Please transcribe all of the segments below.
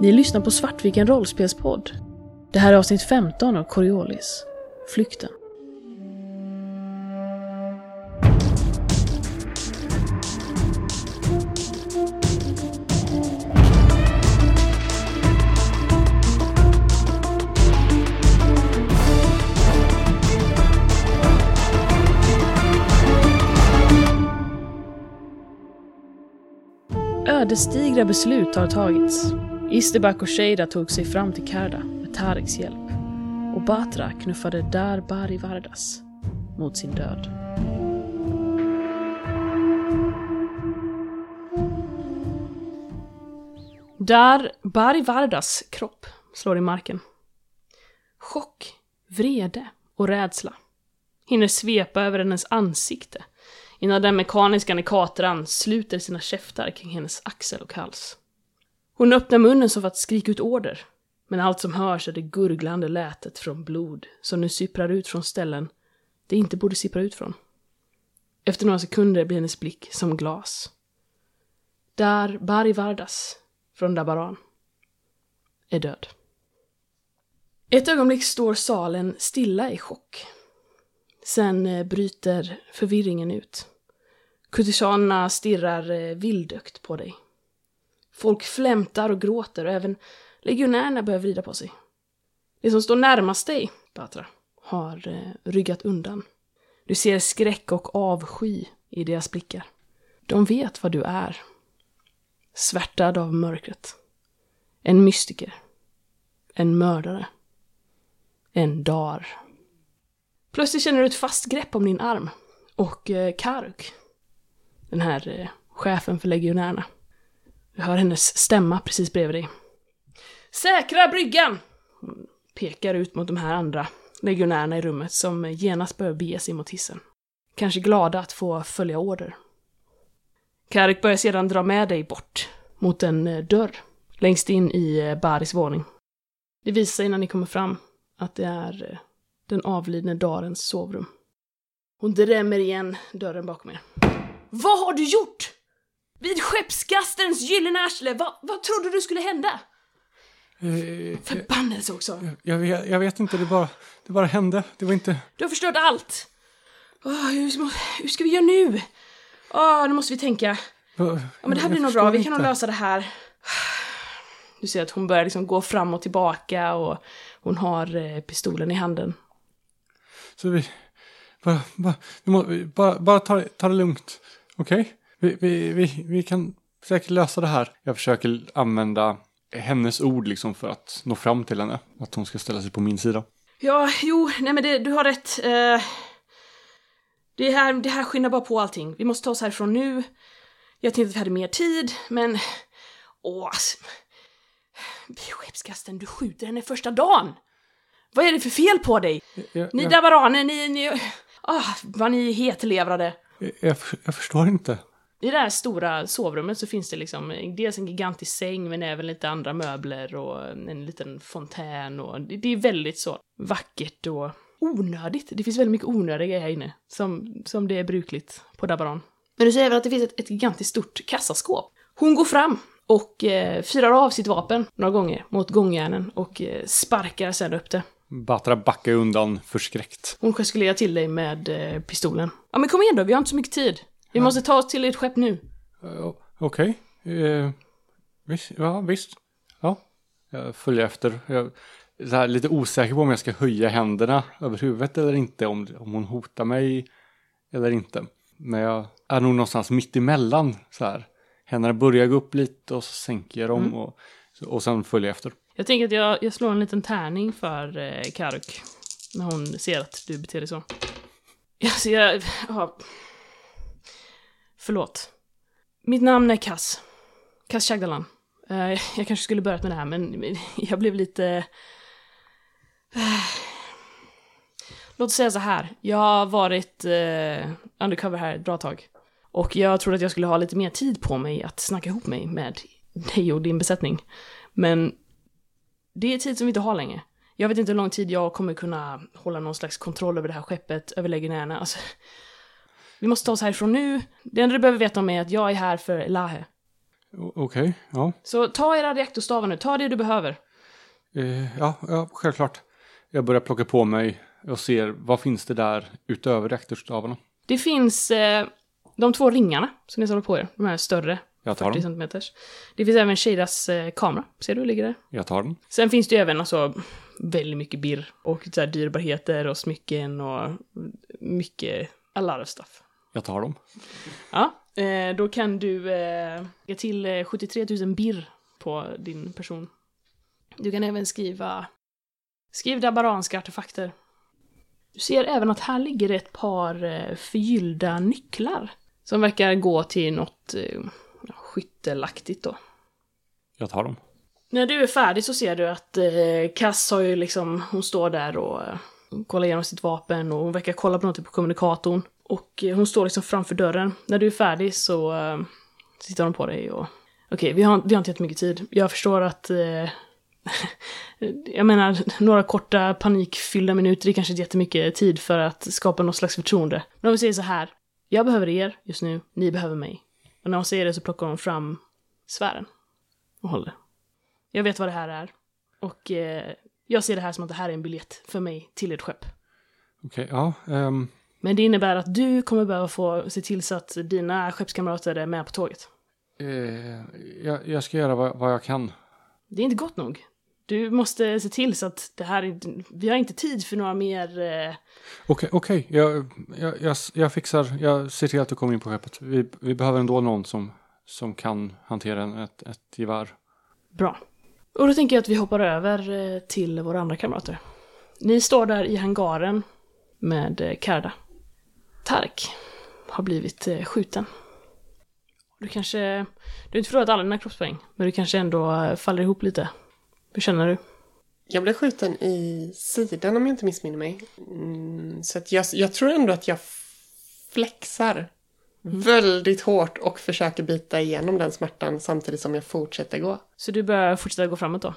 Ni lyssnar på Svartviken rollspelspodd. Det här är avsnitt 15 av Coriolis. Flykten. Ödesdigra beslut har tagits. Isterbak och Sheida tog sig fram till Karda med Tareks hjälp. Och Batra knuffade Dar Bari Vardas mot sin död. Dar Bari Vardas kropp slår i marken. Chock, vrede och rädsla hinner svepa över hennes ansikte innan den mekaniska nekatran sluter sina käftar kring hennes axel och hals. Hon öppnar munnen som för att skrika ut order, men allt som hörs är det gurglande lätet från blod som nu sipprar ut från ställen det inte borde sippra ut från. Efter några sekunder blir hennes blick som glas. Där Bari Vardas, från Dabaran, är död. Ett ögonblick står salen stilla i chock. Sen eh, bryter förvirringen ut. Kurtisanerna stirrar eh, vildökt på dig. Folk flämtar och gråter och även legionärerna börjar vrida på sig. Det som står närmast dig, Batra, har eh, ryggat undan. Du ser skräck och avsky i deras blickar. De vet vad du är. Svärtad av mörkret. En mystiker. En mördare. En dar. Plötsligt känner du ett fast grepp om din arm. Och eh, Karuk, den här eh, chefen för legionärerna. Du hör hennes stämma precis bredvid dig. Säkra bryggan! Hon pekar ut mot de här andra legionärerna i rummet som genast börjar bege sig mot hissen. Kanske glada att få följa order. Karik börjar sedan dra med dig bort mot en eh, dörr längst in i eh, Baris våning. Det visar sig när ni kommer fram att det är eh, den avlidne Darens sovrum. Hon drämmer igen dörren bakom er. Vad har du gjort? Vid skeppskastens gyllene arsle, vad, vad trodde du skulle hända? Eh, Förbannelse också! Jag vet, jag vet inte, det bara, det bara hände. Det var inte... Du har förstört allt! Åh, hur, ska- hur ska vi göra nu? Åh, nu måste vi tänka. Ja, men det här blir nog bra, vi kan nog lösa det här. Du ser att hon börjar liksom gå fram och tillbaka och hon har eh, pistolen i handen. Så vi... Bara, bara, vi må, bara, bara ta, ta det lugnt. Okej? Vi, vi, vi, vi kan säkert lösa det här. Jag försöker använda hennes ord liksom för att nå fram till henne. Att hon ska ställa sig på min sida. Ja, jo, nej men det, du har rätt. Eh, det, här, det här skyndar bara på allting. Vi måste ta oss härifrån nu. Jag tänkte att vi hade mer tid, men... Åh, alltså. Skeppskasten, du skjuter henne första dagen! Vad är det för fel på dig? Jag, Ni jag, dabaraner, ni... ni ah, vad ni är hetlevrade. jag, jag, jag förstår inte. I det här stora sovrummet så finns det liksom dels en gigantisk säng men även lite andra möbler och en liten fontän och det, är väldigt så vackert och onödigt. Det finns väldigt mycket onödiga grejer här inne som, som det är brukligt på Dabaron. Men du säger väl att det finns ett, ett gigantiskt stort kassaskåp? Hon går fram och eh, fyrar av sitt vapen några gånger mot gångjärnen och eh, sparkar sedan upp det. Batra backar undan förskräckt. Hon gestikulerar till dig med eh, pistolen. Ja men kom igen då, vi har inte så mycket tid. Vi måste ta oss till ert skepp nu. Uh, Okej. Eh, visst, ja, visst. Ja. Jag följer efter. Jag är så här lite osäker på om jag ska höja händerna över huvudet eller inte. Om, om hon hotar mig eller inte. Men jag är nog någonstans mitt emellan så här. Händerna börjar gå upp lite och så sänker jag dem Mm. och, och sen följer jag efter. Jag tänker att jag, jag slår en liten tärning för eh, Karuk. När hon ser att du beter dig så. Alltså jag... Ja. Förlåt. Mitt namn är Kass. Kass Chagdalan. Eh, jag kanske skulle börjat med det här, men jag blev lite... Eh, låt oss säga så här. Jag har varit eh, undercover här ett bra tag. Och jag trodde att jag skulle ha lite mer tid på mig att snacka ihop mig med dig och din besättning. Men det är tid som vi inte har längre. Jag vet inte hur lång tid jag kommer kunna hålla någon slags kontroll över det här skeppet, över legionärerna. Alltså, vi måste ta oss härifrån nu. Det enda du behöver veta om är att jag är här för Elahe. Okej, ja. Så ta era reaktorstavar nu, ta det du behöver. Eh, ja, ja, självklart. Jag börjar plocka på mig och ser vad finns det där utöver reaktorstavarna. Det finns eh, de två ringarna som ni håller på er, de här större, Jag tar 40 den. cm. Det finns även Shadas eh, kamera, ser du, ligger där. Jag tar den. Sen finns det ju även alltså väldigt mycket birr och så här dyrbarheter och smycken och mycket a lot of stuff. Jag tar dem. Ja, eh, då kan du eh, ge till eh, 73 000 birr på din person. Du kan även skriva Skriv dabaranska artefakter. Du ser även att här ligger ett par eh, förgyllda nycklar. Som verkar gå till något eh, skyttelaktigt då. Jag tar dem. När du är färdig så ser du att eh, Cass har ju liksom, hon står där och eh, kollar igenom sitt vapen och hon verkar kolla på något på kommunikatorn. Och eh, hon står liksom framför dörren. När du är färdig så eh, tittar hon på dig och... Okej, vi, har, vi har inte jättemycket tid. Jag förstår att... Eh, jag menar, några korta panikfyllda minuter är kanske inte jättemycket tid för att skapa något slags förtroende. Men om vi säger så här. Jag behöver er just nu, ni behöver mig. Och när hon säger det så plockar hon fram sfären. Och håller. Jag vet vad det här är. Och eh, jag ser det här som att det här är en biljett för mig till ert skepp. Okej, ja. Um, men det innebär att du kommer behöva få se till så att dina skeppskamrater är med på tåget. eh, jag, jag ska göra vad, vad jag kan. Det är inte gott nog. Du måste se till så att det här inte... Vi har inte tid för några mer... Eh, Okej, okej. Jag, jag, jag, jag fixar. Jag ser till att du kommer in på skeppet. Vi, vi behöver ändå någon som, som kan hantera en, ett, ett gevär. bra. Och då tänker jag att vi hoppar över eh, till våra andra kamrater. Ni står där i hangaren med eh, Karda. Tark har blivit eh, skjuten. Du kanske... Du har inte förlorat alla dina kroppspoäng, men du kanske ändå eh, faller ihop lite. Hur känner du? Jag blev skjuten i sidan om jag inte missminner mig. Mm, så att jag, jag tror ändå att jag flexar väldigt hårt och försöker bita igenom den smärtan samtidigt som jag fortsätter gå. Så du börjar fortsätta gå framåt då?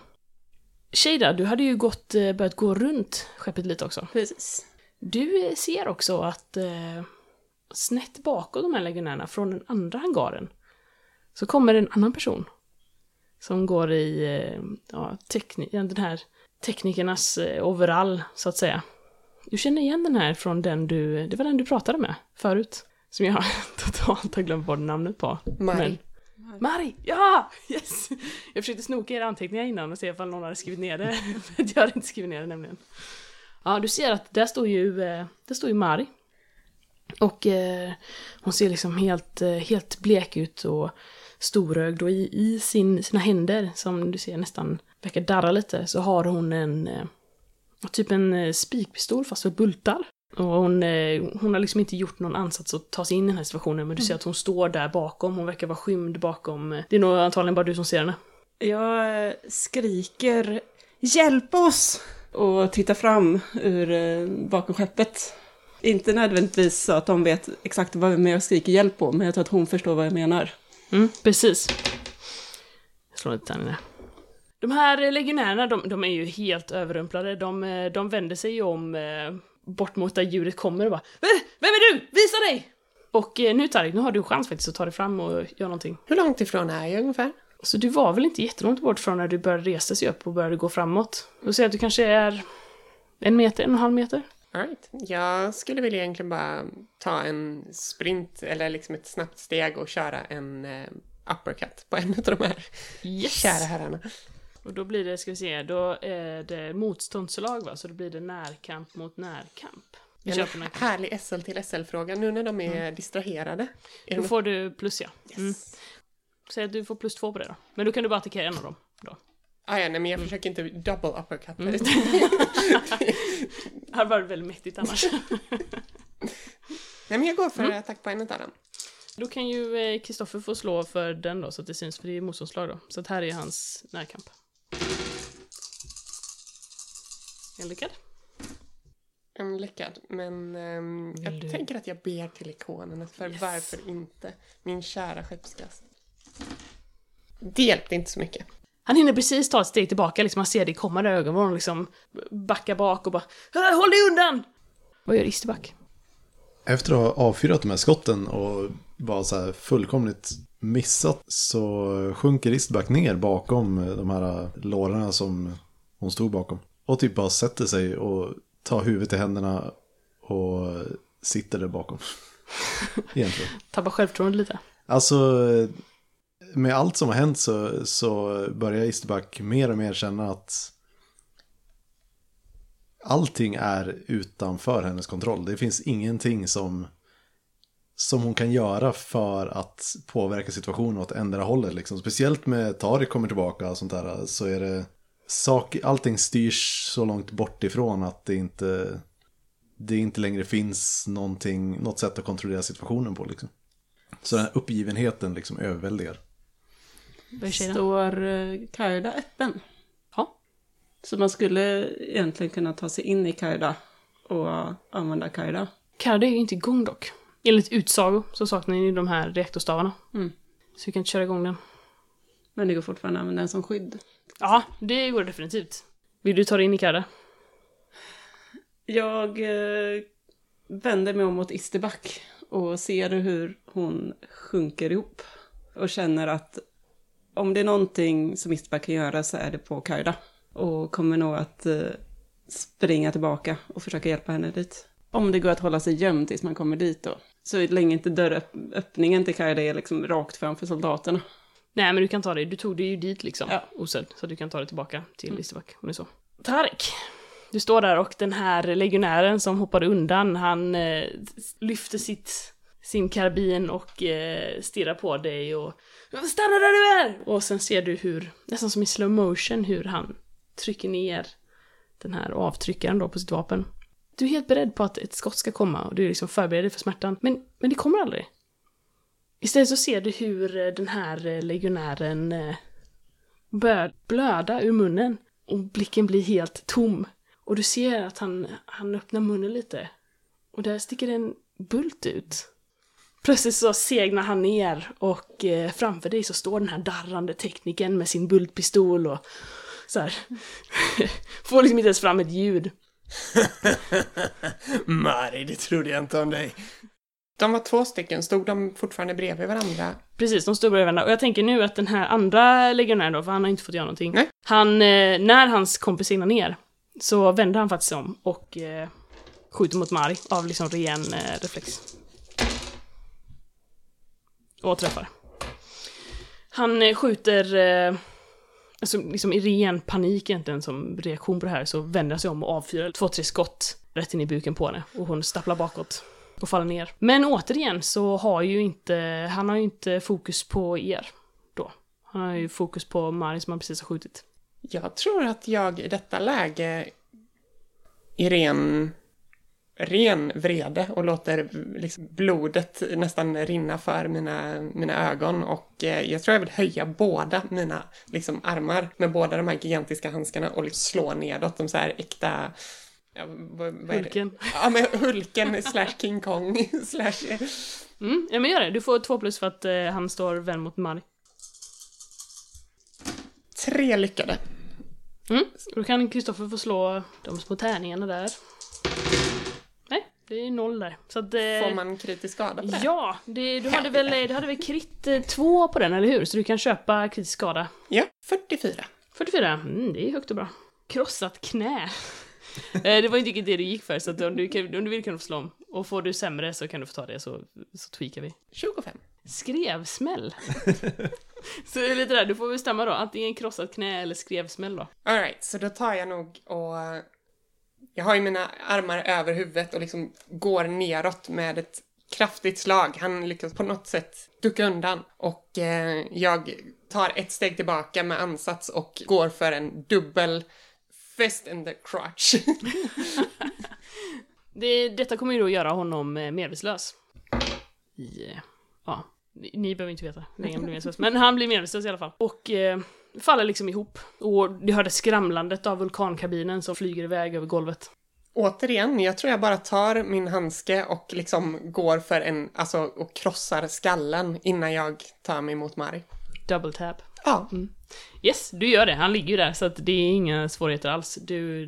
Shada, du hade ju gått, eh, börjat gå runt skeppet lite också. Precis. Du ser också att eh, snett bakom de här legionärerna, från den andra hangaren, så kommer en annan person. Som går i eh, ja, den här teknikernas eh, overall, så att säga. Du känner igen den här från den du, det var den du pratade med förut. Som jag totalt har glömt bort namnet på. Mari. Men- Mari! Ja! Yes! Jag försökte snoka era anteckningar innan och se ifall någon hade skrivit ner det. För jag hade inte skrivit ner det nämligen. Ja, du ser att där står ju, eh, där står ju Mari. Och eh, hon ser liksom helt, eh, helt blek ut och storögd och i, i sin, sina händer, som du ser nästan verkar darra lite, så har hon en eh, typ en spikpistol fast med bultar. Och hon, hon har liksom inte gjort någon ansats att ta sig in i den här situationen, men du ser att hon står där bakom, hon verkar vara skymd bakom. Det är nog antagligen bara du som ser henne. Jag skriker Hjälp oss! Och tittar fram ur eh, bakom skeppet. Inte nödvändigtvis så att de vet exakt vad vem jag skriker hjälp på, men jag tror att hon förstår vad jag menar. Mm, precis. Jag slår lite tärningar. De här legionärerna, de, de är ju helt överrumplade. De, eh, de vänder sig ju om eh, bort mot där ljudet kommer och bara "Eh, Vem är du? Visa dig! Och eh, nu Tarik, nu har du chans faktiskt att ta dig fram och göra någonting. Hur långt ifrån är jag ungefär? Så du var väl inte jättelångt bort från när du började resa sig upp och började gå framåt. Och säga att du kanske är en meter, en och en halv meter. All right. Jag skulle vilja egentligen bara ta en sprint eller liksom ett snabbt steg och köra en eh, uppercut på en av de här Yes! kära herrarna. Och då blir det, ska vi se, då är det motståndslag va? Så då blir det närkamp mot närkamp. Vi En närkamp. härlig SL till SL-fråga nu när de är distraherade. Är Då de... får du plus ja. Yes. Mm. Säg att du får plus två på det då. Men då kan du bara attackera en av dem. Då. Ah, ja, nej, men jag försöker inte double uppercut. Mm. Det hade varit väldigt mäktigt annars. nej, men jag går för Mm. attack på en av dem. då kan ju eh, Kristoffer få slå för den då, så att det syns, för det är motståndslag då. Så att här är hans närkamp. En lyckad. En lyckad, men ehm, jag tänker att jag ber till ikonerna för Yes. varför inte? Min kära skeppskast. Det hjälpte inte så mycket. Han hinner precis ta ett steg tillbaka, liksom han ser dig komma där i ögonvrån liksom backar bak och bara "Äh, Håll dig undan! Vad gör Isterback? Efter att ha avfyrat de här skotten och var så här fullkomligt missat så sjunker Istback ner bakom de här lårarna som hon stod bakom. Och typ bara sätter sig och tar huvudet i händerna och sitter där bakom. Egentligen. Tappar självförtroende lite. Alltså, med allt som har hänt så, så börjar Isterback mer och mer känna att allting är utanför hennes kontroll. Det finns ingenting som, som hon kan göra för att påverka situationen åt ändra hållet. Liksom. Speciellt med Tarik kommer tillbaka och sånt där så är det sak, allting styrs så långt bort ifrån att det inte, det inte längre finns någonting, något sätt att kontrollera situationen på. Liksom. Så den här uppgivenheten liksom överväldigar. Står eh, Kaida öppen? Ja. Så man skulle egentligen kunna ta sig in i Kaida och använda Kaida. Karde är ju inte igång dock. Enligt utsago så saknar ni de här reaktorstavarna. Mm. Så vi kan inte köra igång den. Men det går fortfarande att använda den som skydd. Ja, det går definitivt. Vill du ta dig in i Karde? Jag eh, vänder mig om mot Isterback och ser hur hon sjunker ihop. Och känner att om det är någonting som Isterback kan göra så är det på Kaida. Och kommer nog att eh, springa tillbaka och försöka hjälpa henne dit. Om det går att hålla sig gömd tills man kommer dit då. Så länge inte dörröppningen till Kaida är liksom rakt framför soldaterna. Nej, men du kan ta dig. Du tog dig ju dit liksom. Ja. Osedd. Så du kan ta dig tillbaka till Listerback om det är så. Tarik! Du står där och den här legionären som hoppade undan, han eh, lyfter sitt, sin karbin och eh, stirrar på dig och Stanna där du är! Och sen ser du hur, nästan som i slow motion, hur han trycker ner den här avtryckaren då på sitt vapen. Du är helt beredd på att ett skott ska komma och du är liksom förberedd för smärtan. Men, men det kommer aldrig. Istället så ser du hur eh, den här eh, legionären eh, börjar blöda ur munnen och blicken blir helt tom. Och du ser att han, han öppnar munnen lite. Och där sticker en bult ut. Plötsligt så segnar han ner och eh, framför dig så står den här darrande teknikern med sin bultpistol och så här. Får liksom inte ens fram ett ljud. Mari, det trodde jag inte om dig. De var två stycken, stod de fortfarande bredvid varandra? Precis, de står bredvid varandra. Och jag tänker nu att den här andra legionären då, för han har inte fått göra någonting. Nej. Han, eh, när hans kompis segnar ner, så vänder han faktiskt om och eh, skjuter mot Mari av liksom ren eh, reflex. Och träffar. Han eh, skjuter, eh, alltså liksom i ren panik egentligen som reaktion på det här, så vänder han sig om och avfyrar två, tre skott rätt in i buken på henne. Och hon stapplar bakåt och faller ner. Men återigen så har ju inte, han har ju inte fokus på er då. Han har ju fokus på Mari som han precis har skjutit. Jag tror att jag i detta läge i ren, ren vrede och låter liksom blodet nästan rinna för mina, mina ögon och eh, jag tror jag vill höja båda mina liksom, armar med båda de här gigantiska handskarna och liksom slå nedåt de så här äkta Ja, vad, vad? Hulken. Ja, men Hulken slash King Kong slash... Mm, ja men gör det. Du får två plus för att eh, han står vänd mot Mari. Tre lyckade. Mm. Då kan Kristoffer få slå de små tärningarna där. Det är noll där. Så att... Eh, Får man kritisk skada på det? Ja, det, du, hade väl, du hade väl krit eh, två på den, eller hur? Så du kan köpa kritisk skada. Ja, 44. 44, mm, det är högt och bra. Krossat knä. Eh, det var inte riktigt det du gick för, så om, du kan, om du vill kan du få slå om. Och får du sämre så kan du få ta det, så, så tweakar vi. 25. Skrevsmäll. så det är lite där, du får bestämma då, antingen krossat knä eller skrevsmäll då. Alright, så då tar jag nog och... Jag har ju mina armar över huvudet och liksom går neråt med ett kraftigt slag. Han lyckas på något sätt ducka undan och eh, jag tar ett steg tillbaka med ansats och går för en dubbel fist in the crotch. Det, detta kommer ju då göra honom eh, medvetslös. I, eh, ja, ni, ni behöver inte veta hur länge han blir medvetslös, men han blir medvetslös i alla fall. Och eh, faller liksom ihop. Och du hörde skramlandet av vulkankabinen som flyger iväg över golvet. Återigen, jag tror jag bara tar min handske och liksom går för en, alltså och krossar skallen innan jag tar mig mot Mari. Double tap. Ja, Yes, du gör det. Han ligger ju där, så att det är inga svårigheter alls. Du,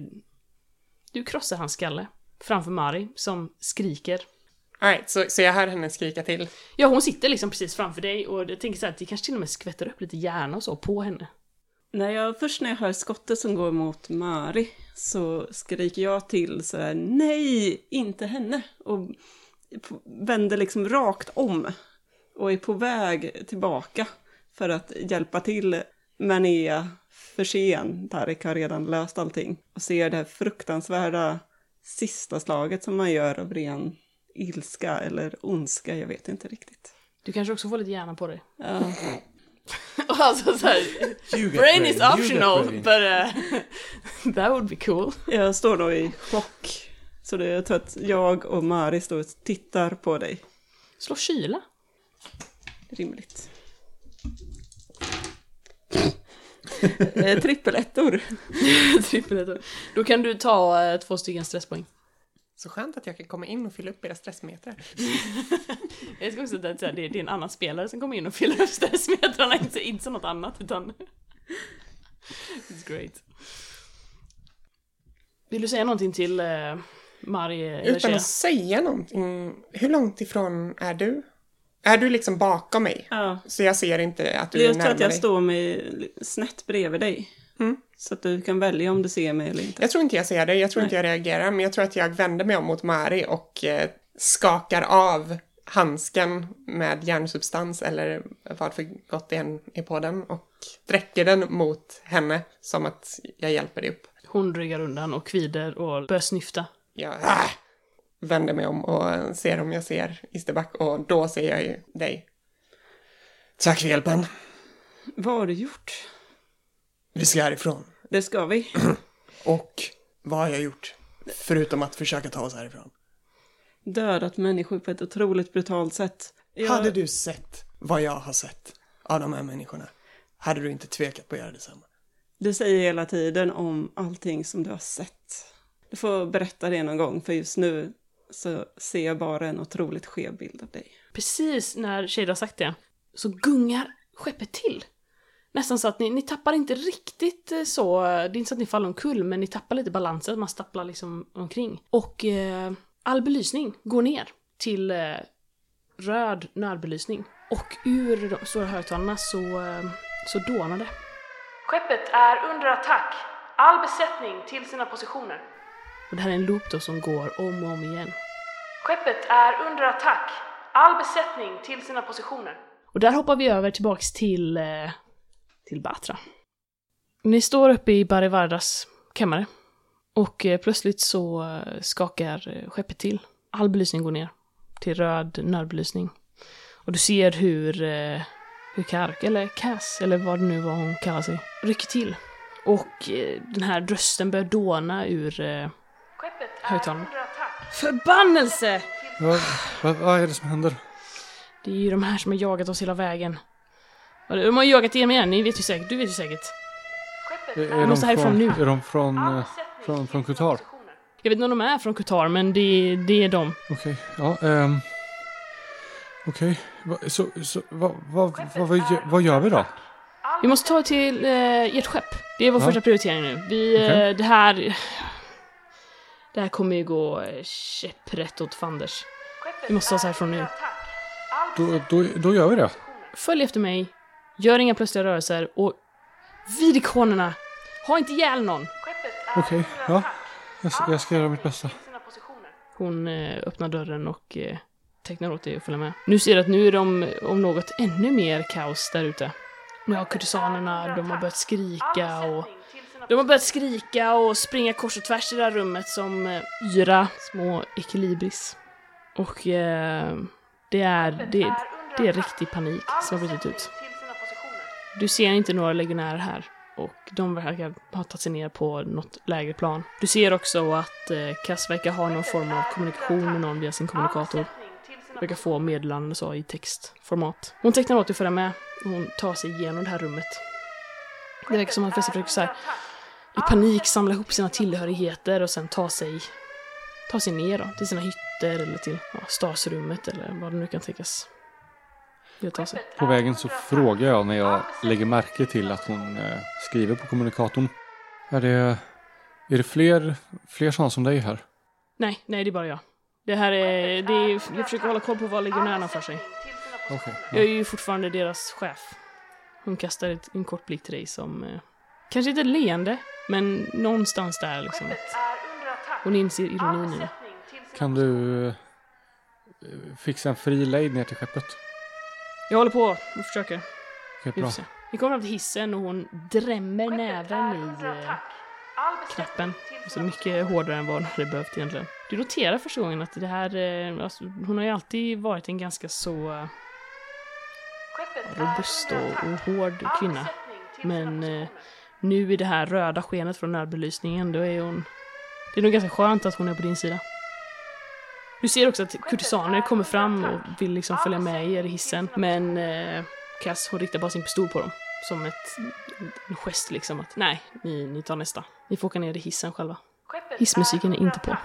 du krossar hans skalle framför Mari, som skriker. Alright, så, så jag hör henne skrika till. Ja, hon sitter liksom precis framför dig och jag tänker så här att det kanske till och med skvätter upp lite hjärna och så på henne. När jag, först när jag hör skottet som går mot Mari så skriker jag till så här, nej, inte henne. Och vänder liksom rakt om och är på väg tillbaka för att hjälpa till. Men är för sen, Tarik har redan löst allting. Och ser det här fruktansvärda sista slaget som man gör av ren ilska eller ondska, jag vet inte riktigt. Du kanske också får lite hjärna på dig. Ja. alltså så här, brain is optional, brain. but uh, that would be cool. Jag står nog i chock. Så det, jag tror att jag och Mari står och tittar på dig. Slå kyla. Rimligt. Eh, Trippelettor. Trippel Då kan du ta eh, två stycken stresspoäng. Så skönt att jag kan komma in och fylla upp era stressmeter. Jag ska också säga att det är en annan spelare som kommer in och fyller upp stressmetrarna, inte, inte något annat utan... It's great. Vill du säga någonting till uh, Mari eller Utan att säga någonting, hur långt ifrån är du? Är du liksom bakom mig? Ja. Så jag ser inte att du är Jag tror närmare att jag dig? står med snett bredvid dig. Mm. Så att du kan välja om du ser mig eller inte. Jag tror inte jag ser dig, jag tror Nej. inte jag reagerar, men jag tror att jag vänder mig om mot Mari och eh, skakar av handsken med järnsubstans eller vad för gott det än är på den och sträcker den mot henne som att jag hjälper dig upp. Hon ryggar undan och kvider och börjar snyfta. Jag ah, vänder mig om och ser om jag ser Isterback och då ser jag ju dig. Tack för hjälpen. Vad har du gjort? Vi ska härifrån. Det ska vi. Och vad har jag gjort? Förutom att försöka ta oss härifrån. Dödat människor på ett otroligt brutalt sätt. Jag... Hade du sett vad jag har sett av de här människorna, hade du inte tvekat på att göra detsamma. Du säger hela tiden om allting som du har sett. Du får berätta det någon gång, för just nu så ser jag bara en otroligt skev bild av dig. Precis när Shade har sagt det så gungar skeppet till. Nästan så att ni, ni tappar inte riktigt eh, så, det är inte så att ni faller omkull, men ni tappar lite balansen, man stapplar liksom omkring. Och eh, all belysning går ner till eh, röd nödbelysning. Och ur de stora högtalarna så, eh, så dånar det. Skeppet är under attack. All besättning till sina positioner. Och det här är en loop då som går om och om igen. Skeppet är under attack. All besättning till sina positioner. Och där hoppar vi över tillbaks till, eh, till Batra. Ni står uppe i Barivardas kammare. Och eh, plötsligt så eh, skakar eh, skeppet till. All belysning går ner till röd nödbelysning. Och du ser hur, hur Kark, eller Cass, eller vad det nu var hon kallar sig, rycker till. Och den här rösten börjar dåna ur högtalarna. Förbannelse! Vad, vad, vad är det som händer? Det är ju de här som har jagat oss hela vägen. Ja, De har jagat er med, ni vet ju säkert, du vet ju säkert. Är, är, de måste härifrån från, nu. är de från, eh, från, från Qatar? Jag vet inte om de är från Qatar, men det, det är de. Okej, ja. ehm, Okej, Va- så, så vad, vad, vad, vad, gö- vad gör vi då? Vi måste ta till eh, ert skepp. Det är vår Ja. första prioritering nu. Vi, eh, Okej. det här... Det här kommer ju gå eh, käpprätt åt fanders. Vi måste ta oss härifrån nu. Då, då, då gör vi det. Följ efter mig, gör inga plötsliga rörelser och vid ikonerna, ha inte ihjäl någon. Okej, ja. Jag, s- jag ska göra mitt bästa. Hon eh, öppnar dörren och eh, tecknar åt dig att följa med. Nu ser du att nu är de om något ännu mer kaos där ute. Nu har kurtisanerna, de har börjat skrika och... De har börjat skrika och springa kors och tvärs i det här rummet som eh, yra små ekilibris. Och eh, det är, det, det är riktig panik som har brutit ut. Du ser inte några legionärer här och de verkar ha tagit sig ner på något lägre plan. Du ser också att eh, Kass verkar ha någon form av kommunikation med någon via sin kommunikator. Verkar få meddelanden så i textformat. Hon tecknar åt dig att följa med och hon tar sig igenom det här rummet. Det verkar som att Vessi försöker så här, i panik samla ihop sina tillhörigheter och sen ta sig, ta sig ner då, till sina hytter eller till ja, stasrummet eller vad det nu kan tänkas. På vägen så frågar jag när jag lägger märke till att hon eh, skriver på kommunikatorn. Är det, är det fler, fler sådana som dig här? Nej, nej det är bara jag. Det här är, det är, jag försöker hålla koll på vad legionärerna för sig. Okej. Jag är ju fortfarande deras chef. Hon kastar ett, en kort blick till dig som, eh, kanske inte leende, men någonstans där liksom. Hon inser ironin i det. Kan du eh, fixa en fri lejd ner till skeppet? Jag håller på och försöker. Okej, Vi bra. se. Vi kommer fram till hissen och hon drämmer näven i eh, knappen. Alltså mycket hårdare än vad hon hade behövt egentligen. Du noterar första gången att det här, eh, alltså, hon har ju alltid varit en ganska så eh, robust och, och hård kvinna. Men eh, nu i det här röda skenet från nödbelysningen, då är hon... Det är nog ganska skönt att hon är på din sida. Du ser också att kurtisaner kommer fram och vill liksom följa med er i hissen, men eh, Cass hon riktar bara sin pistol på dem. Som ett, en gest liksom att nej, ni, ni tar nästa. Ni får åka ner i hissen själva. Hissmusiken är inte på.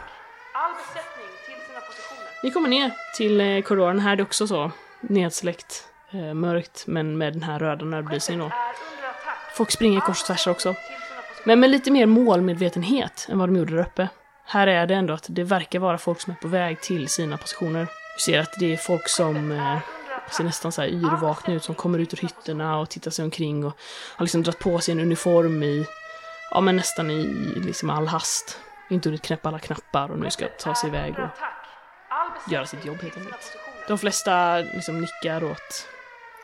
Ni kommer ner till eh, korridoren. Här är det också så nedsläckt, eh, mörkt, men med den här röda nödbelysningen då. Folk springer kors och tvärs också. Men med lite mer målmedvetenhet än vad de gjorde där uppe. Här är det ändå att det verkar vara folk som är på väg till sina positioner. Du ser att det är folk som eh, ser nästan så här yrvakna ut, som kommer ut ur hytterna och tittar sig omkring och har liksom dragit på sig en uniform i, ja men nästan i liksom all hast. Inte hunnit knäppa alla knappar och nu ska ta sig iväg och göra sitt jobb helt enkelt. De flesta liksom nickar åt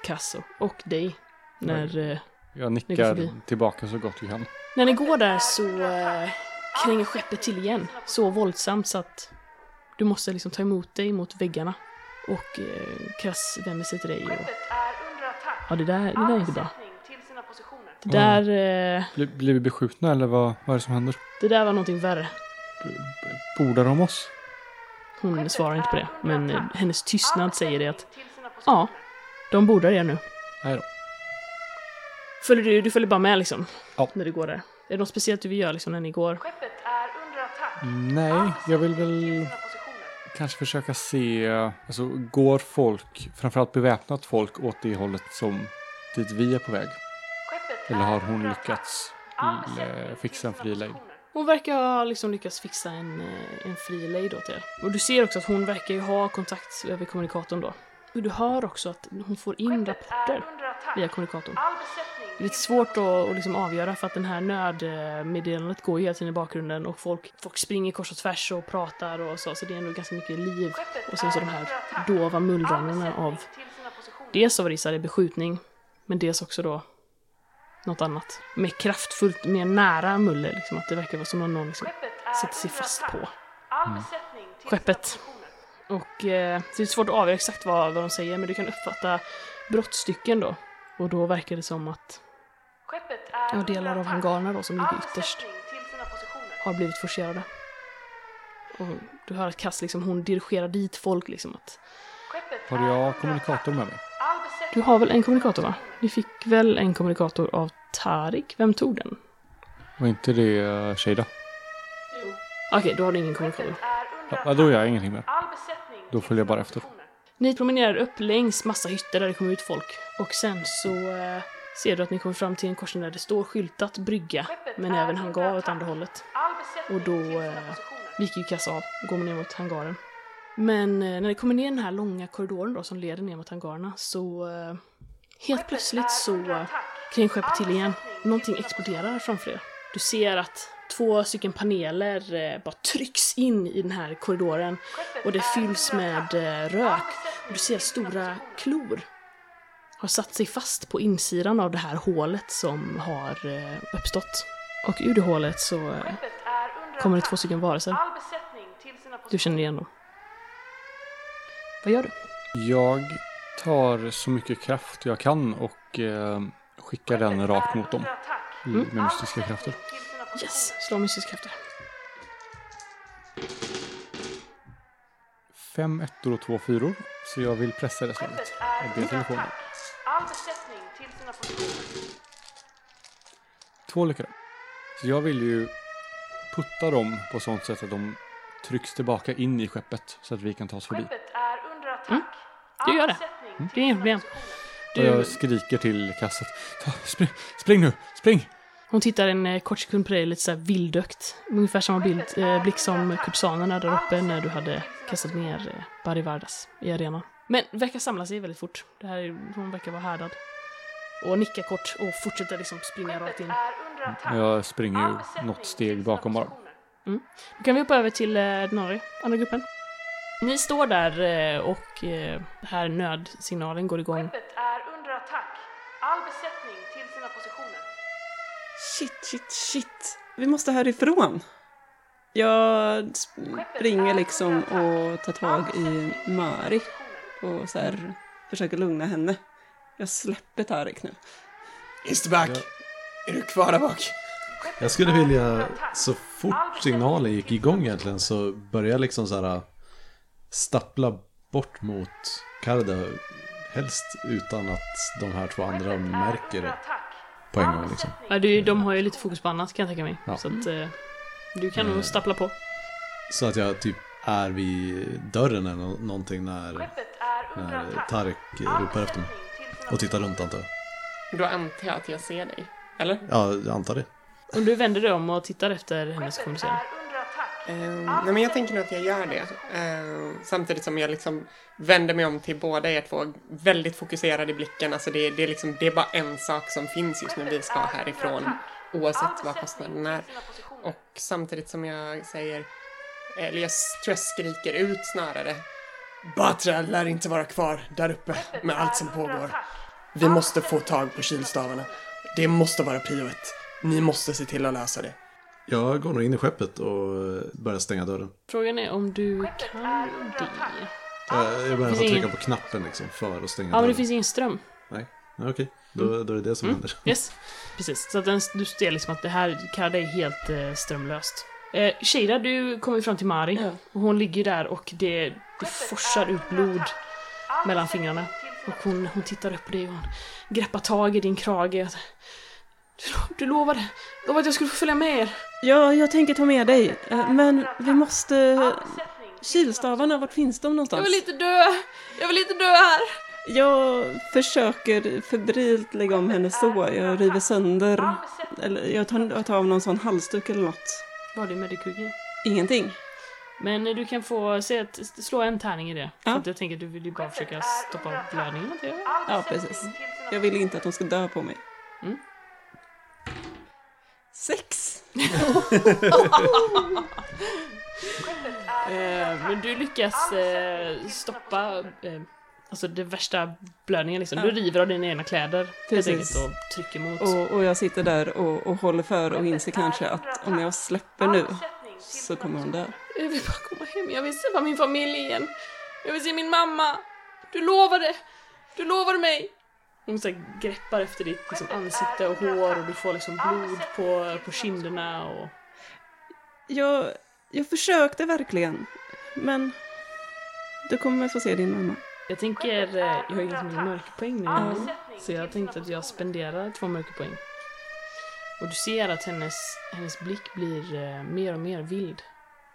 Cass och- dig när, eh, Jag nickar tillbaka så gott vi kan. när ni går där så eh, kränger skeppet till igen. Så våldsamt så att du måste liksom ta emot dig mot väggarna. Och eh, Cass vänder sig till dig och... Ja, det där, det där är inte bra. Det där, eh, Blir, blir vi beskjutna eller vad, vad är det som händer? det där var någonting värre. Bordar de oss? Hon svarar inte på det, men eh, hennes tystnad säger det att ja, de bordar er nu. Nej då. Följer du, du följer bara med liksom? Ja. När du går där. Är det något speciellt du vill göra liksom när ni går? Nej, jag vill väl kanske försöka se, alltså går folk, framförallt beväpnat folk, åt det hållet som dit vi är på väg? Eller har hon lyckats eh, fixa en fri lejd? Hon verkar ha liksom lyckats fixa en, eh, en fri lejd åt er. Och du ser också att hon verkar ju ha kontakt över kommunikatorn då. Och du hör också att hon får in rapporter via kommunikatorn. Det är lite svårt att, att liksom avgöra för att den här nödmeddelandet går ju hela tiden i bakgrunden och folk, folk springer kors och tvärs och pratar och så, så det är ändå ganska mycket liv. Och sen så de här dova mullrandena av dels av Risa, det är beskjutning, men dels också då något annat. Mer kraftfullt, mer nära muller, liksom att det verkar vara som om någon liksom sätter sig fast på skeppet. Och eh, det är svårt att avgöra exakt vad, vad de säger, men du kan uppfatta brottstycken då. Och då verkar det som att ja, delar av hangarerna då som ligger ytterst har blivit forcerade. Och du hör att Cass liksom, hon dirigerar dit folk liksom att Har jag kommunikator med mig? du har väl en kommunikator va? Ni fick väl en kommunikator av Tarik? Vem tog den? Var inte det uh, Shada? Okej, då har du ingen kommunikator. Ja, då gör jag ingenting mer. Då följer jag bara efter. Ni promenerar upp längs massa hytter där det kommer ut folk. Och sen så eh, ser du att ni kommer fram till en korsning där det står skyltat brygga, men även hangar åt andra hållet. Och då eh, viker ju kassa av och går ner mot hangaren. Men eh, när ni kommer ner den här långa korridoren då som leder ner mot hangarerna så eh, helt plötsligt så eh, kring skeppet till igen. Någonting exploderar framför er. Du ser att två stycken paneler eh, bara trycks in i den här korridoren och det fylls med eh, rök. Och du ser stora klor har satt sig fast på insidan av det här hålet som har eh, uppstått. Och ur det hålet så eh, kommer det två stycken varelser. Du känner igen dem. Vad gör du? Jag tar så mycket kraft jag kan och eh, skickar den rakt mot dem. Med mystiska krafter. Yes, slå mystisk krafter. Fem ettor och två fyror. Så jag vill pressa det slaget. Jag ber telefonen. Två lyckade. Så jag vill ju putta dem på sånt sätt att de trycks tillbaka in i skeppet så att vi kan ta oss förbi. Du gör det. Det är inga problem. Och Du, jag skriker till kasset. Spring, spring nu, spring! Hon tittar en eh, kort sekund på dig lite såhär vildökt. Ungefär samma bild, eh, blick som kursanerna där uppe när du hade kastat ner eh, Bari Vardas i arenan. Men verkar samla sig väldigt fort. Det här, är- hon verkar vara härdad. Och nickar kort och fortsätter liksom springa rakt in. Jag springer ju något steg bakom bara. Då kan vi hoppa över till eh, den andra, andra gruppen. Ni står där eh, och eh, här nödsignalen går igång. Skeppet är under attack. All besättning till sina positioner. Shit, shit, shit. Vi måste härifrån. Jag springer liksom och tar tag i Mari och så här försöker lugna henne. Jag släpper Tarik nu. Easterback! Är du kvar där bak? Jag skulle vilja, så fort signalen gick igång egentligen så började jag liksom så här stappla bort mot Karda. Helst utan att de här två andra märker det på en gång liksom. Ja, du, de har ju lite fokus på annat kan jag tänka mig. Ja. Så att eh, du kan nog Eh. stappla på. Så att jag typ är vid dörren eller nå- någonting när, när Tarik ropar efter mig. Och tittar runt antar jag. Då antar jag att jag ser dig. Eller? Ja, jag antar det. Om du vänder dig om och tittar efter hennes kommunicering. Eh, nej men jag tänker nog att jag gör det. Eh, samtidigt som jag liksom vänder mig om till båda er två. Väldigt fokuserad i blicken. Alltså det, det, är liksom, det är bara en sak som finns just nu. Vi ska härifrån. Oavsett vad kostnaden är. Och samtidigt som jag säger, eller jag tror jag skriker ut snarare. Batra lär inte vara kvar där uppe med allt som pågår. Vi måste få tag på kylstavarna. Det måste vara prio ett. Ni måste se till att lösa det. Jag går nog in i skeppet och börjar stänga dörren. Frågan är om du kan det. Jag, jag börjar få trycka ingen- på knappen liksom för att stänga Ja, men dörren. det finns ingen ström. Nej, Ja, okej. Då, då är det det som händer. Yes, precis. Så att den, du ser liksom att det här Karda är helt eh, strömlöst. Eh, Shira, du kommer ju fram till Mari. Ja. Och hon ligger där och det, det forsar ut blod mellan fingrarna. Och hon, hon tittar upp på dig och hon greppar tag i din krage. Du, du lovade, lovade att jag skulle få följa med er. Ja, jag tänker ta med dig. Eh, Men vi måste... Kilstavarna, vart finns de Jag någonstans? vill inte dö! Jag vill inte dö här! Jag försöker febrilt lägga om hennes så. Jag river sönder... Eller jag tar, jag tar av någon sån halsduk eller något. Vad är medikugi? Ingenting. Men du kan få se att, slå en tärning i det. För Ja. att jag tänker att du vill ju bara försöka stoppa blödningen. jag. Ja, precis. Jag vill inte att de ska dö på mig. Sex! Eh, men du lyckas eh, stoppa eh, alltså det värsta blödningen liksom. Du river av dina egna kläder helt Precis. enkelt och trycker mot. Och, och jag sitter där och, och håller för och inser kanske att om jag släpper nu så kommer hon dö. Jag vill bara komma hem, jag vill träffa min familj igen. Jag vill se min mamma. Du lovade! Du lovade mig! Hon så här greppar efter ditt liksom, ansikte och hår och du får liksom blod på, på kinderna och... Jag, jag försökte verkligen, men du kommer få se din mamma. Jag tänker, eh, jag har ju liksom ingen mörkerpoäng nu. Ja. Så jag tänkte att jag spenderar två mörkerpoäng. Och du ser att hennes, hennes blick blir eh, mer och mer vild.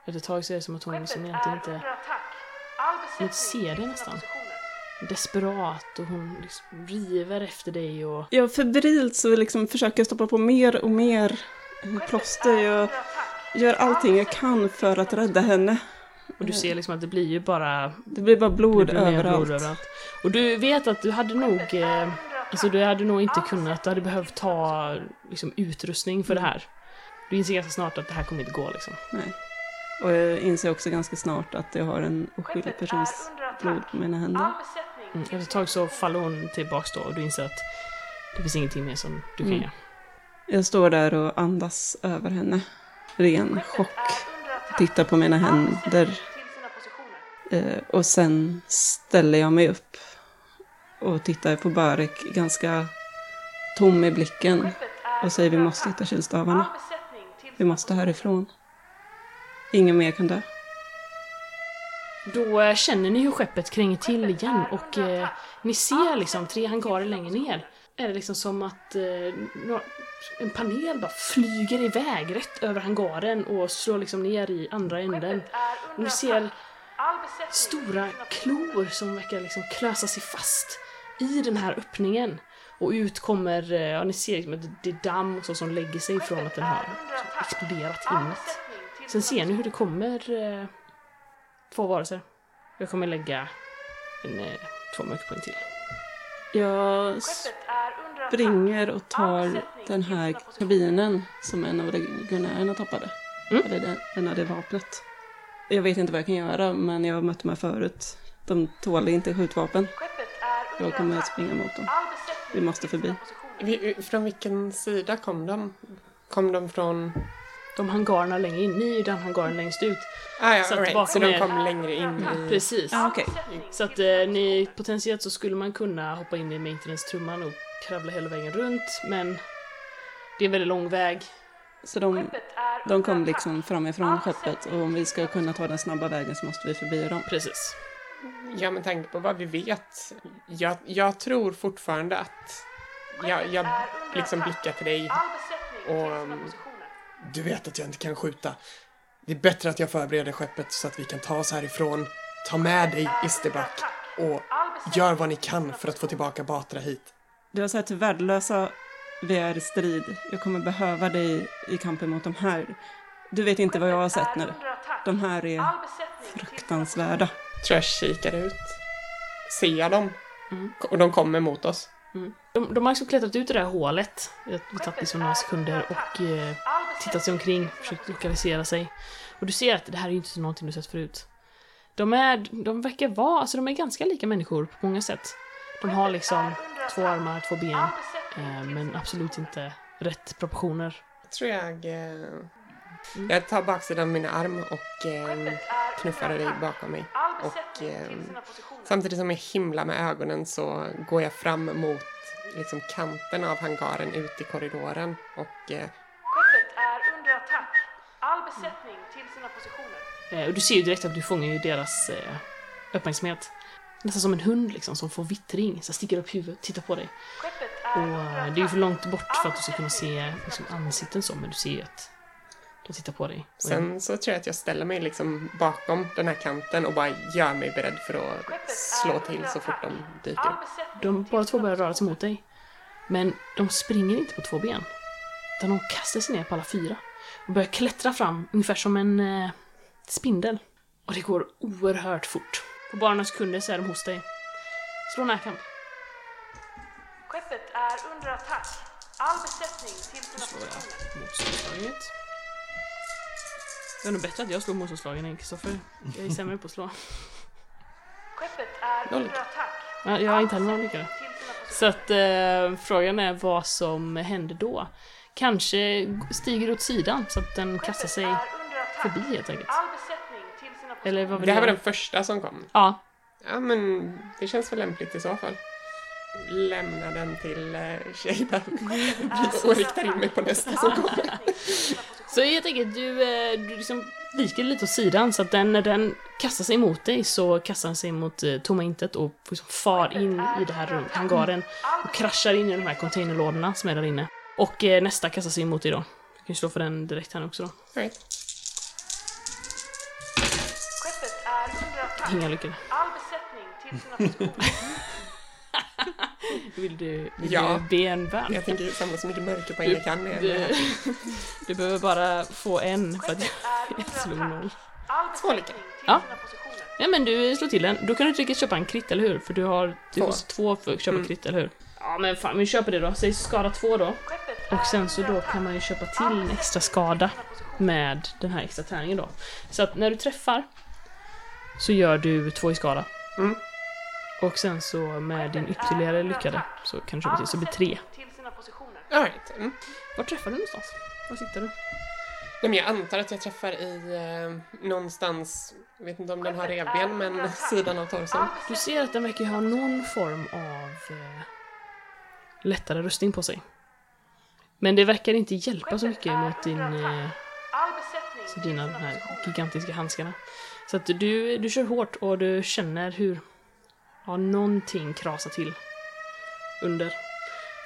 Efter ett tag så är det som att hon liksom egentligen inte, hon inte ser det nästan. Desperat och hon liksom river efter dig och... Jag febrilt så liksom försöker jag stoppa på mer och mer plåster. Jag gör allting jag kan för att rädda henne. Och du ser liksom att det blir ju bara Det blir bara blod blir överallt. blod överallt. Och du vet att du hade nog, eh, alltså du hade nog inte kunnat, du hade behövt ta liksom utrustning för det här. Du inser ganska snart att det här kommer inte gå liksom. Nej. Och jag inser också ganska snart att jag har en oskyldig persons blod på mina händer. Mm. Efter ett tag så faller hon tillbaks då och du inser att det finns ingenting mer som du kan Mm. göra. Jag står där och andas över henne. Ren chock. Tittar på mina händer. Eh, och sen ställer jag mig upp. Och tittar på Barek ganska tom i blicken. Och säger vi måste hitta kylstavarna. Vi måste härifrån. Ingen mer kan dö. Då eh, känner ni hur skeppet kränger till igen och eh, ni ser liksom tre hangarer längre ner. Är det liksom som att eh, en panel bara flyger iväg rätt över hangaren och slår liksom ner i andra änden. Och ni ser stora klor som verkar liksom klösa sig fast i den här öppningen. Och ut kommer, eh, ja ni ser liksom att det är damm och så som lägger sig från att den har exploderat inåt. Sen ser ni hur det kommer eh, två varelser. Jag kommer lägga en, eh, två mörkpoäng till. Jag springer och tar den här kabinen som en av legionärerna tappade. Mm. Eller den, den hade vapnet. Jag vet inte vad jag kan göra, men jag har mött dem här förut. De tål inte skjutvapen. Jag kommer att springa mot dem. Vi måste förbi. Vi- Från vilken sida kom de? Kom de från... De hangarerna längre in, ni är ju den hangaren längst ut. Ah, ja, Så right. bakom så de er- kom längre in i... Precis. Ja, okej. Så att eh, ni, potentiellt så skulle man kunna hoppa in i maintenance-trumman och kravla hela vägen runt, men det är en väldigt lång väg. Så de, de kom liksom framifrån skeppet och om vi ska kunna ta den snabba vägen så måste vi förbi dem. Precis. Ja, med tanke på vad vi vet. Jag, jag tror fortfarande att... Jag, jag liksom blickar till dig och... Du vet att jag inte kan skjuta. Det är bättre att jag förbereder skeppet så att vi kan ta oss härifrån. Ta med dig Isterback och gör vad ni kan för att få tillbaka Batra hit. Du har sett hur värdelösa vi är i strid. Jag kommer behöva dig i kampen mot de här. Du vet inte vad jag har sett nu. De här är fruktansvärda. Tror jag kikar ut. Ser jag dem? Mm. Och de kommer mot oss. De, de har liksom klättrat ut ur det här hålet. Det har tagit liksom några sekunder och eh, tittat sig omkring, försökt lokalisera sig. Och du ser att det här är ju inte någonting du sett förut. De är, de verkar vara, alltså de är ganska lika människor på många sätt. De har liksom två armar, två ben, eh, men absolut inte rätt proportioner. tror jag... Eh, jag tar baksidan av min arm och eh, knuffar dig bakom mig. Och eh, samtidigt som jag himlar med ögonen så går jag fram mot liksom, kanten av hangaren ut i korridoren och eh, Skeppet är under attack. All besättning till sina positioner. Eh, och du ser ju direkt att du fångar ju deras eh, uppmärksamhet. Nästan som en hund liksom, som får vittring, så sticker upp huvudet, tittar på dig. Och eh, det är ju för långt bort för att du ska kunna se liksom, ansikten så, men du ser ju att de tittar på dig. Och sen så tror jag att jag ställer mig liksom bakom den här kanten och bara gör mig beredd för att slå till så fort de dyker upp. De båda två börjar röra sig mot dig. Men de springer inte på två ben. Utan de kastar sig ner på alla fyra. Och börjar klättra fram, ungefär som en eh, spindel. Och det går oerhört fort. På bara några sekunder så är de hos dig. Slå närkamp. Skeppet är under attack. All besättning till sina positioner. Motståndsslaget. Det är nog bättre att jag slår motståndslagen än Kristoffer. Jag är sämre på att slå. Skeppet är Noll. under attack. Ja, Jag har inte heller någon positioner. Så att eh, frågan är vad som händer då. Kanske stiger åt sidan så att den kastar sig förbi helt enkelt. Eller vad Det här var den första som kom. Ja, Ja, men det känns väl lämpligt i så fall. Lämna den till Shada och riktar in mig på nästa som kommer. så helt enkelt du, eh, du liksom viker lite åt sidan så att den, när den kastar sig mot dig så kastar den sig mot eh, tomma intet och liksom far in i det här rummet, hangaren och kraschar in i de här containerlådorna som är där inne. Och eh, nästa kastar sig mot dig då. Du kan ju slå för den direkt här också då. All right. Inga lyckade. All besättning till sina. Vill du, vill Ja. du be en vän? Jag tänker samla så mycket mörkerpoäng jag kan. med det Du, du behöver bara få en för att jag slog noll. Två till Ja. Ja men du slår till den. Då kan du inte riktigt köpa en krit, eller hur? För du har du Två. måste två för att köpa Mm. krit, eller hur? Ja men fan, vi köper det då. Säg skada två då. Och sen så då kan man ju köpa till en extra skada med den här extra tärningen då. Så att när du träffar så gör du två i skada. Mm. Och sen så med din ytterligare lyckade så kan du köpa till så det blir tre. Till sina positioner. All right. Mm. Var träffar du någonstans? Var sitter du? Nej, men jag antar att jag träffar i eh, någonstans, jag vet inte om den har revben, men sidan av torson. Du ser att den verkar ha någon form av eh, lättare rustning på sig. Men det verkar inte hjälpa så mycket mot din, eh, så dina de här gigantiska handskarna. Så att du, du kör hårt och du känner hur ja, någonting krasar till under.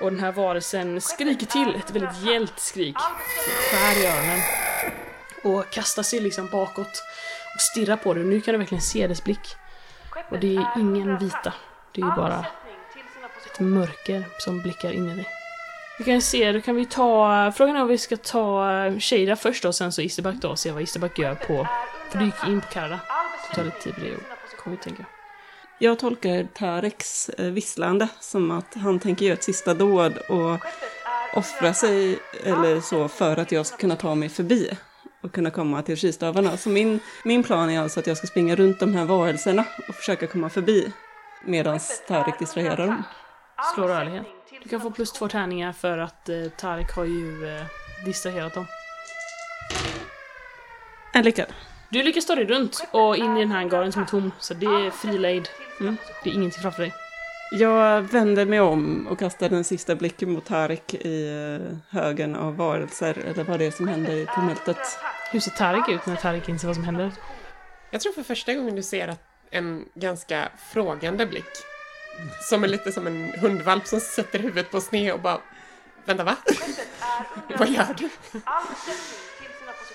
Och den här varelsen skriker till ett väldigt gällt skrik. Skär i öronen. Och kastar sig liksom bakåt och stirrar på dig. Nu kan du verkligen se dess blick. Och det är ingen vita. Det är ju bara ett mörker som blickar in i dig. Vi kan se, då kan vi ta... Frågan är om vi ska ta Shada först och sen så Isterback då och se vad Isterback gör på... För du gick in på Karada. Det tar lite tid på det kommer vi tänka. Jag tolkar Tareks eh, visslande som att han tänker göra ett sista dåd och offra sig eller så för att jag ska kunna ta mig förbi och kunna komma till skistavarna. Så min, min plan är alltså att jag ska springa runt de här varelserna och försöka komma förbi medan Tarek distraherar dem. Slå rörlighet. Du kan få plus två tärningar för att eh, Tarek har ju eh, distraherat dem. En lyckad. Du lyckas ta dig runt och in i den här hangaren som är tom, så det är fri lejd. Mm. Det är ingenting framför dig. Jag vänder mig om och kastar den sista blicken mot Tarek i eh, högen av varelser, eller vad det är som händer i tumultet. Hur ser Tarek ut när Tarek inser vad som händer? Jag tror för första gången du ser att en ganska frågande blick. Som är lite som en hundvalp som sätter huvudet på sned och bara Vänta, va? Vad gör du?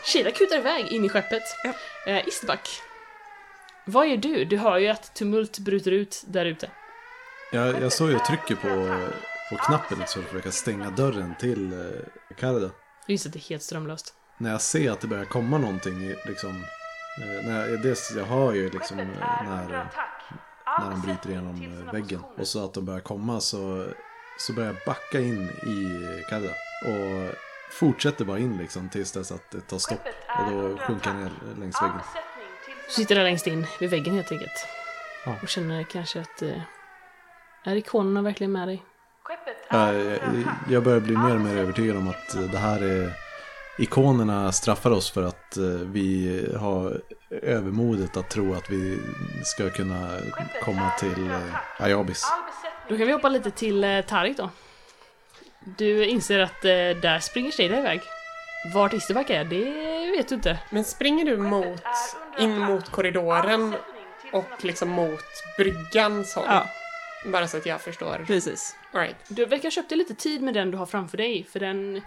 Shida kutar iväg in i skeppet. Ja. Eh, Istback. Vad gör du? Du hör ju att tumult bryter ut där ute. Jag, jag såg ju trycker på, på knappen för att försöka stänga dörren till eh, Karda. Just att det är helt strömlöst. När jag ser att det börjar komma någonting i, liksom. Eh, när jag, dels, jag hör ju liksom eh, när, när de bryter igenom eh, väggen. Och så att de börjar komma så, så börjar jag backa in i Karda. Och fortsätter bara in liksom tills dess att det tar stopp. Och då sjunker jag ner längs väggen. Du sitter där längst in vid väggen helt enkelt. Ja. Och känner kanske att... Eh, är ikonerna verkligen med dig? Jag, börjar bli mer och mer övertygad om att det här är ikonerna straffar oss för att eh, vi har övermodet att tro att vi ska kunna komma till eh, Ayabis. Då kan vi hoppa lite till eh, Tarik då. Du inser att där springer Shada iväg. Vart Isterback är, det vet du inte. Men springer du mot, in mot korridoren och liksom mot bryggans håll? Ja, Bara så att jag förstår. precis. All right. Du verkar ha köpt dig lite tid med den du har framför dig, för den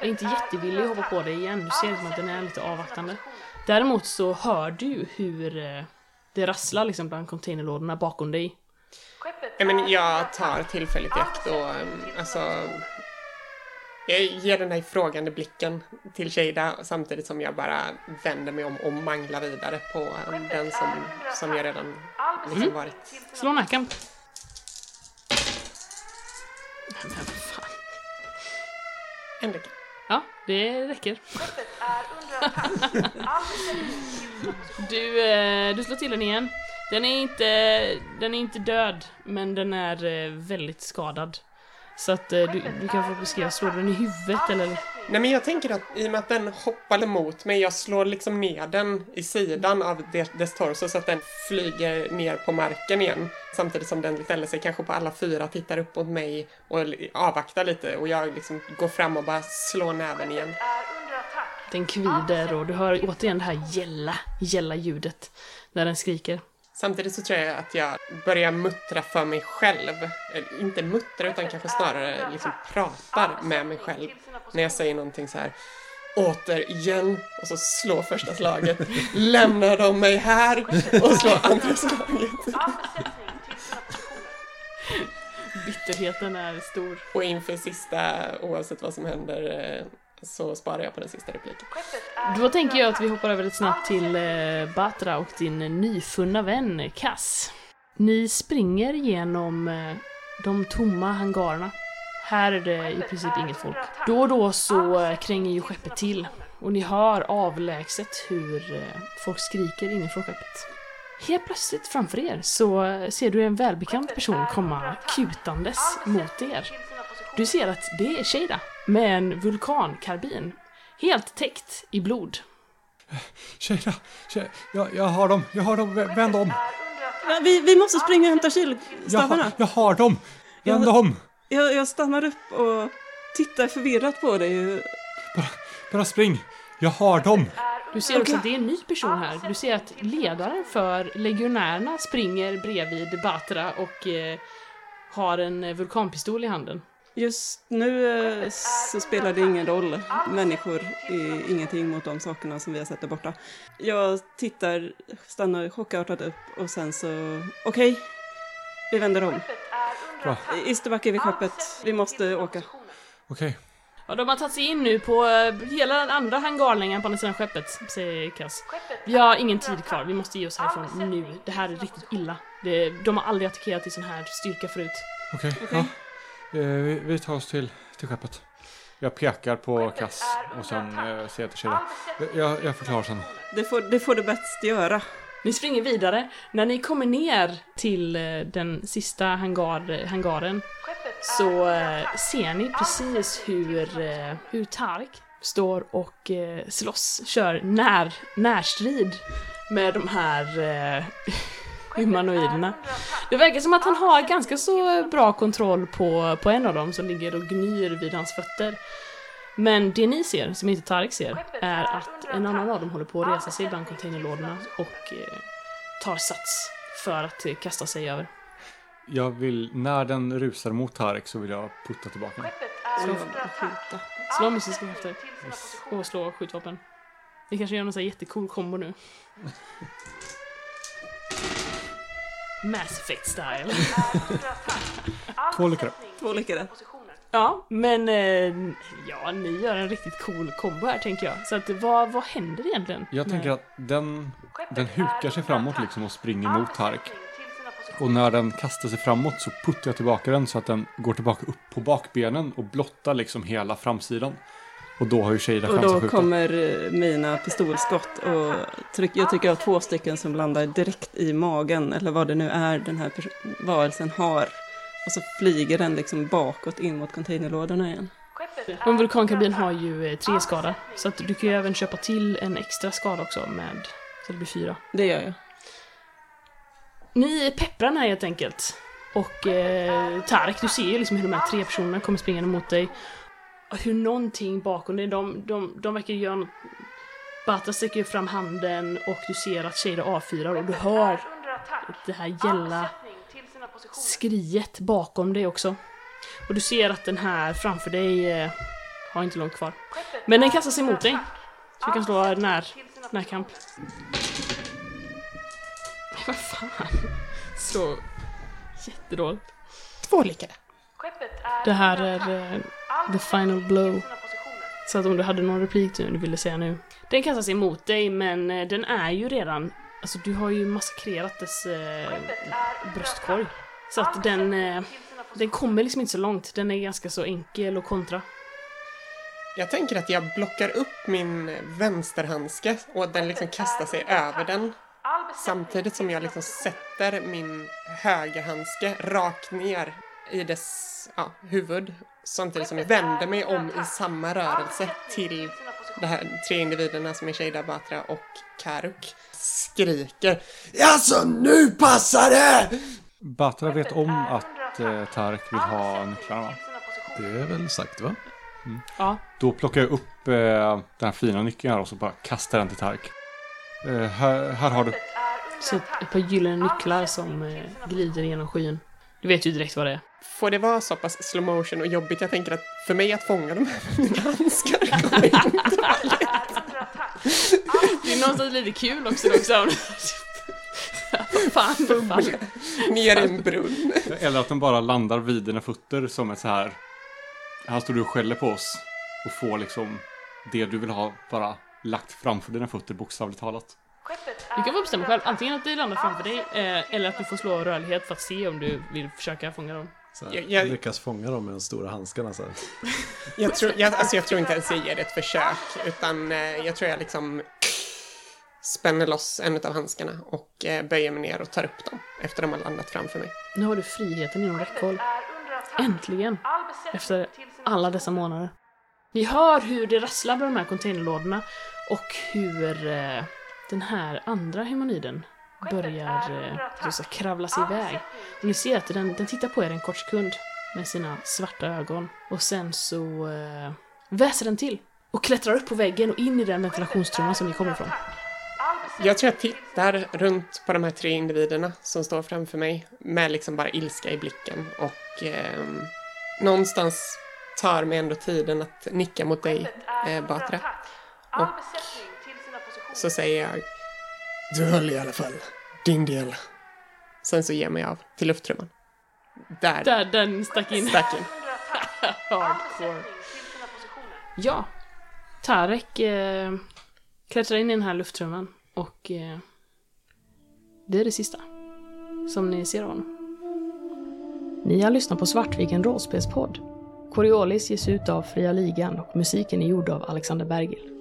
är inte jättevillig att hoppa på dig igen. Du ser som att den är lite avvaktande. Däremot så hör du hur eh, det rasslar liksom bland containerlådorna bakom dig. Ja, men jag tar tillfälligt i akt och um, alltså... Jag ger den här frågande blicken till Shada samtidigt som jag bara vänder mig om och manglar vidare på den som, som jag redan liksom varit... Slå närkamp. Men vad fan. En lycka. Ja, det räcker. Du, eh, du slår till den igen. Den är inte, den är inte död, men den är eh, väldigt skadad. Så att eh, du, du kan få beskriva, slår du den i huvudet eller? Nej men jag tänker att i och med att den hoppade mot mig, jag slår liksom ner den i sidan av dess, torso så att den flyger ner på marken igen. Samtidigt som den ställer sig kanske på alla fyra, tittar upp mot mig och avvaktar lite och jag liksom går fram och bara slår näven igen. Den kvider och du hör återigen det här gälla, gälla ljudet när den skriker. Samtidigt så tror jag att jag börjar muttra för mig själv. Eller, inte muttra utan kanske snarare liksom pratar med mig själv. När jag säger någonting så här. Återigen och så slår första slaget. Lämnar de mig här och slår andra slaget. Bitterheten är stor. Och inför sista, oavsett vad som händer, eh, så sparar jag på den sista repliken. Då tänker jag att vi hoppar över lite snabbt till eh, Batra och din nyfunna vän Kass. Ni springer genom eh, de tomma hangarerna. Här är det i princip inget folk. Då och då så eh, kränger ju skeppet till och ni hör avlägset hur eh, folk skriker inifrån skeppet. Helt plötsligt framför er så eh, ser du en välbekant person komma kutandes mot er. Du ser att det är Shada med en vulkankarbin. Helt täckt i blod. Tjejerna, tjejer, jag, jag har dem, jag har dem, Vä- vänd om. Vi, vi måste springa och hämta Jag, kylstavarna. har- jag har dem, vänd om. Jag, jag stannar upp och tittar förvirrat på dig. Bara spring, jag har dem. Du ser också att det är en ny person här. Du ser att ledaren för legionärerna springer bredvid Batra och eh, har en vulkanpistol i handen. Just nu eh, så spelar det ingen roll. Människor är ingenting mot de sakerna som vi har sett där borta. Jag tittar, stannar chockartat upp och sen så, okej, vi vänder om. Va? Isterbacke vid skeppet. Vi måste åka. Okej. Ja, de har tagit sig in nu på eh, hela den andra hangarlängan på andra sidan skeppet, säger Kass. Vi har ingen tid kvar, vi måste ge oss härifrån nu. Det här är riktigt illa. Det, de har aldrig attackerat i sån här styrka förut. Okej. Ja. Eh, vi, vi tar oss till, till skeppet. Jag pekar på Kass och sen eh, säger jag till Shida. Jag, jag förklarar sen. Det får, det får du bäst göra. Ni springer vidare. När ni kommer ner till eh, den sista hangar, hangaren så eh, ser ni precis hur, eh, hur Tark står och eh, slåss, kör när, närstrid med de här eh, humanoiderna. Det verkar som att han har ganska så bra kontroll på, på en av dem som ligger och gnyr vid hans fötter. Men det ni ser, som inte Tarek ser, är att en annan av dem håller på att resa sig bland containerlådorna och eh, tar sats för att eh, kasta sig över. Jag vill, när den rusar mot Tarek så vill jag putta tillbaka den. Slå, skjuta. slå mystiska krafter och slå skjutvapen. Vi kanske gör någon sån här jättecool kombo nu. Mass Effect style. Två lyckade. Två lyckade. Ja, men eh, ja, ni gör en riktigt cool kombo här tänker jag. Så att vad, vad händer egentligen? Jag med- tänker att den, den hukar sig framåt liksom och springer mot Tarek. Och när den kastar sig framåt så puttar jag tillbaka den så att den går tillbaka upp på bakbenen och blottar liksom hela framsidan. Och då har ju Och chans att då kommer eh, mina pistolskott och tryck, jag tycker av två stycken som landar direkt i magen eller vad det nu är den här varelsen har. Och så flyger den liksom bakåt in mot containerlådorna igen. Men vulkankarbin har ju eh, tre skada. Så att du kan ju även köpa till en extra skada också med, så det blir fyra. Det gör jag. Ni pepprar den här helt enkelt. Och eh, Tarek, du ser ju liksom hur de här tre personerna kommer springande mot dig. Hur någonting bakom dig, de, de, de verkar göra något... Bata sträcker fram handen och du ser att Shada avfyrar och du hör det här gälla skriet bakom dig också. Och du ser att den här framför dig eh, har inte långt kvar. Men den kastar sig mot dig. Så du kan slå när, närkamp. Vad fan? Så jättedåligt. Två lyckade. Det här är eh, the final blow. Så att om du hade någon replik nu du ville säga nu. Den kastar sig mot dig men eh, den är ju redan, alltså du har ju massakrerat dess eh, bröstkorg. Så att den, eh, den kommer liksom inte så långt. Den är ganska så enkel att kontra. Jag tänker att jag blockar upp min vänsterhandske och att den liksom kastar sig över den. Samtidigt som jag liksom sätter min högerhandske rakt ner i dess ja, huvud. Samtidigt som jag vänder mig om i samma rörelse till de här tre individerna som är Shada Batra och Karuk. Skriker Alltså nu passar det! Batra vet om att eh, Tarek vill ha nycklarna va? Det är väl sagt va? Ja, Då plockar jag upp eh, den här fina nyckeln här och så bara kastar den till Tarek. Eh, här, här har du. så ett par gyllene nycklar som eh, glider genom skyn. Du vet ju direkt vad det är. Får det vara så pass slow motion och jobbigt? Jag tänker att för mig att fånga de här med mina handskar kommer inte vara lätt. Det är någonstans lite kul också liksom. Fan, fan. ner i en brunn. Eller att den bara landar vid dina fötter som ett så här. Här står du och skäller på oss. Och får liksom det du vill ha bara lagt framför dina fötter bokstavligt talat. Du kan få bestämma själv, antingen att det landar framför dig eh, eller att du får slå rörlighet för att se om du vill försöka fånga dem. Så här, Jag- jag- Lyckas fånga dem med de stora handskarna så här. Jag tror, jag, alltså jag tror inte ens jag ger det ett försök, utan eh, jag tror jag liksom spänner loss en av handskarna och eh, böjer mig ner och tar upp dem efter de har landat framför mig. Nu har du friheten inom räckhåll. Äntligen! Efter alla dessa månader. Ni hör hur det rasslar med de här containerlådorna och hur eh, den här andra humaniden börjar eh, så, så, kravla sig iväg. Och ni ser att den, den tittar på er en kort sekund med sina svarta ögon och sen så eh, väser den till och klättrar upp på väggen och in i den ventilationstrumman som ni kommer ifrån. Jag tror jag tittar runt på de här tre individerna som står framför mig med liksom bara ilska i blicken och ehm, någonstans tar mig ändå tiden att nicka mot dig, eh, Batra. Och så säger jag Du höll i alla fall din del. Sen så ger jag mig av till lufttrumman. Där, Där den stack in. stack in. Hardcore. Ja. Tarek eh, klättrar in i den här luftrumman och eh, det är det sista som ni ser av honom. Ni har lyssnat på Svartviken rollspelspodd. Coriolis ges ut av Fria Ligan och musiken är gjord av Alexander Bergil.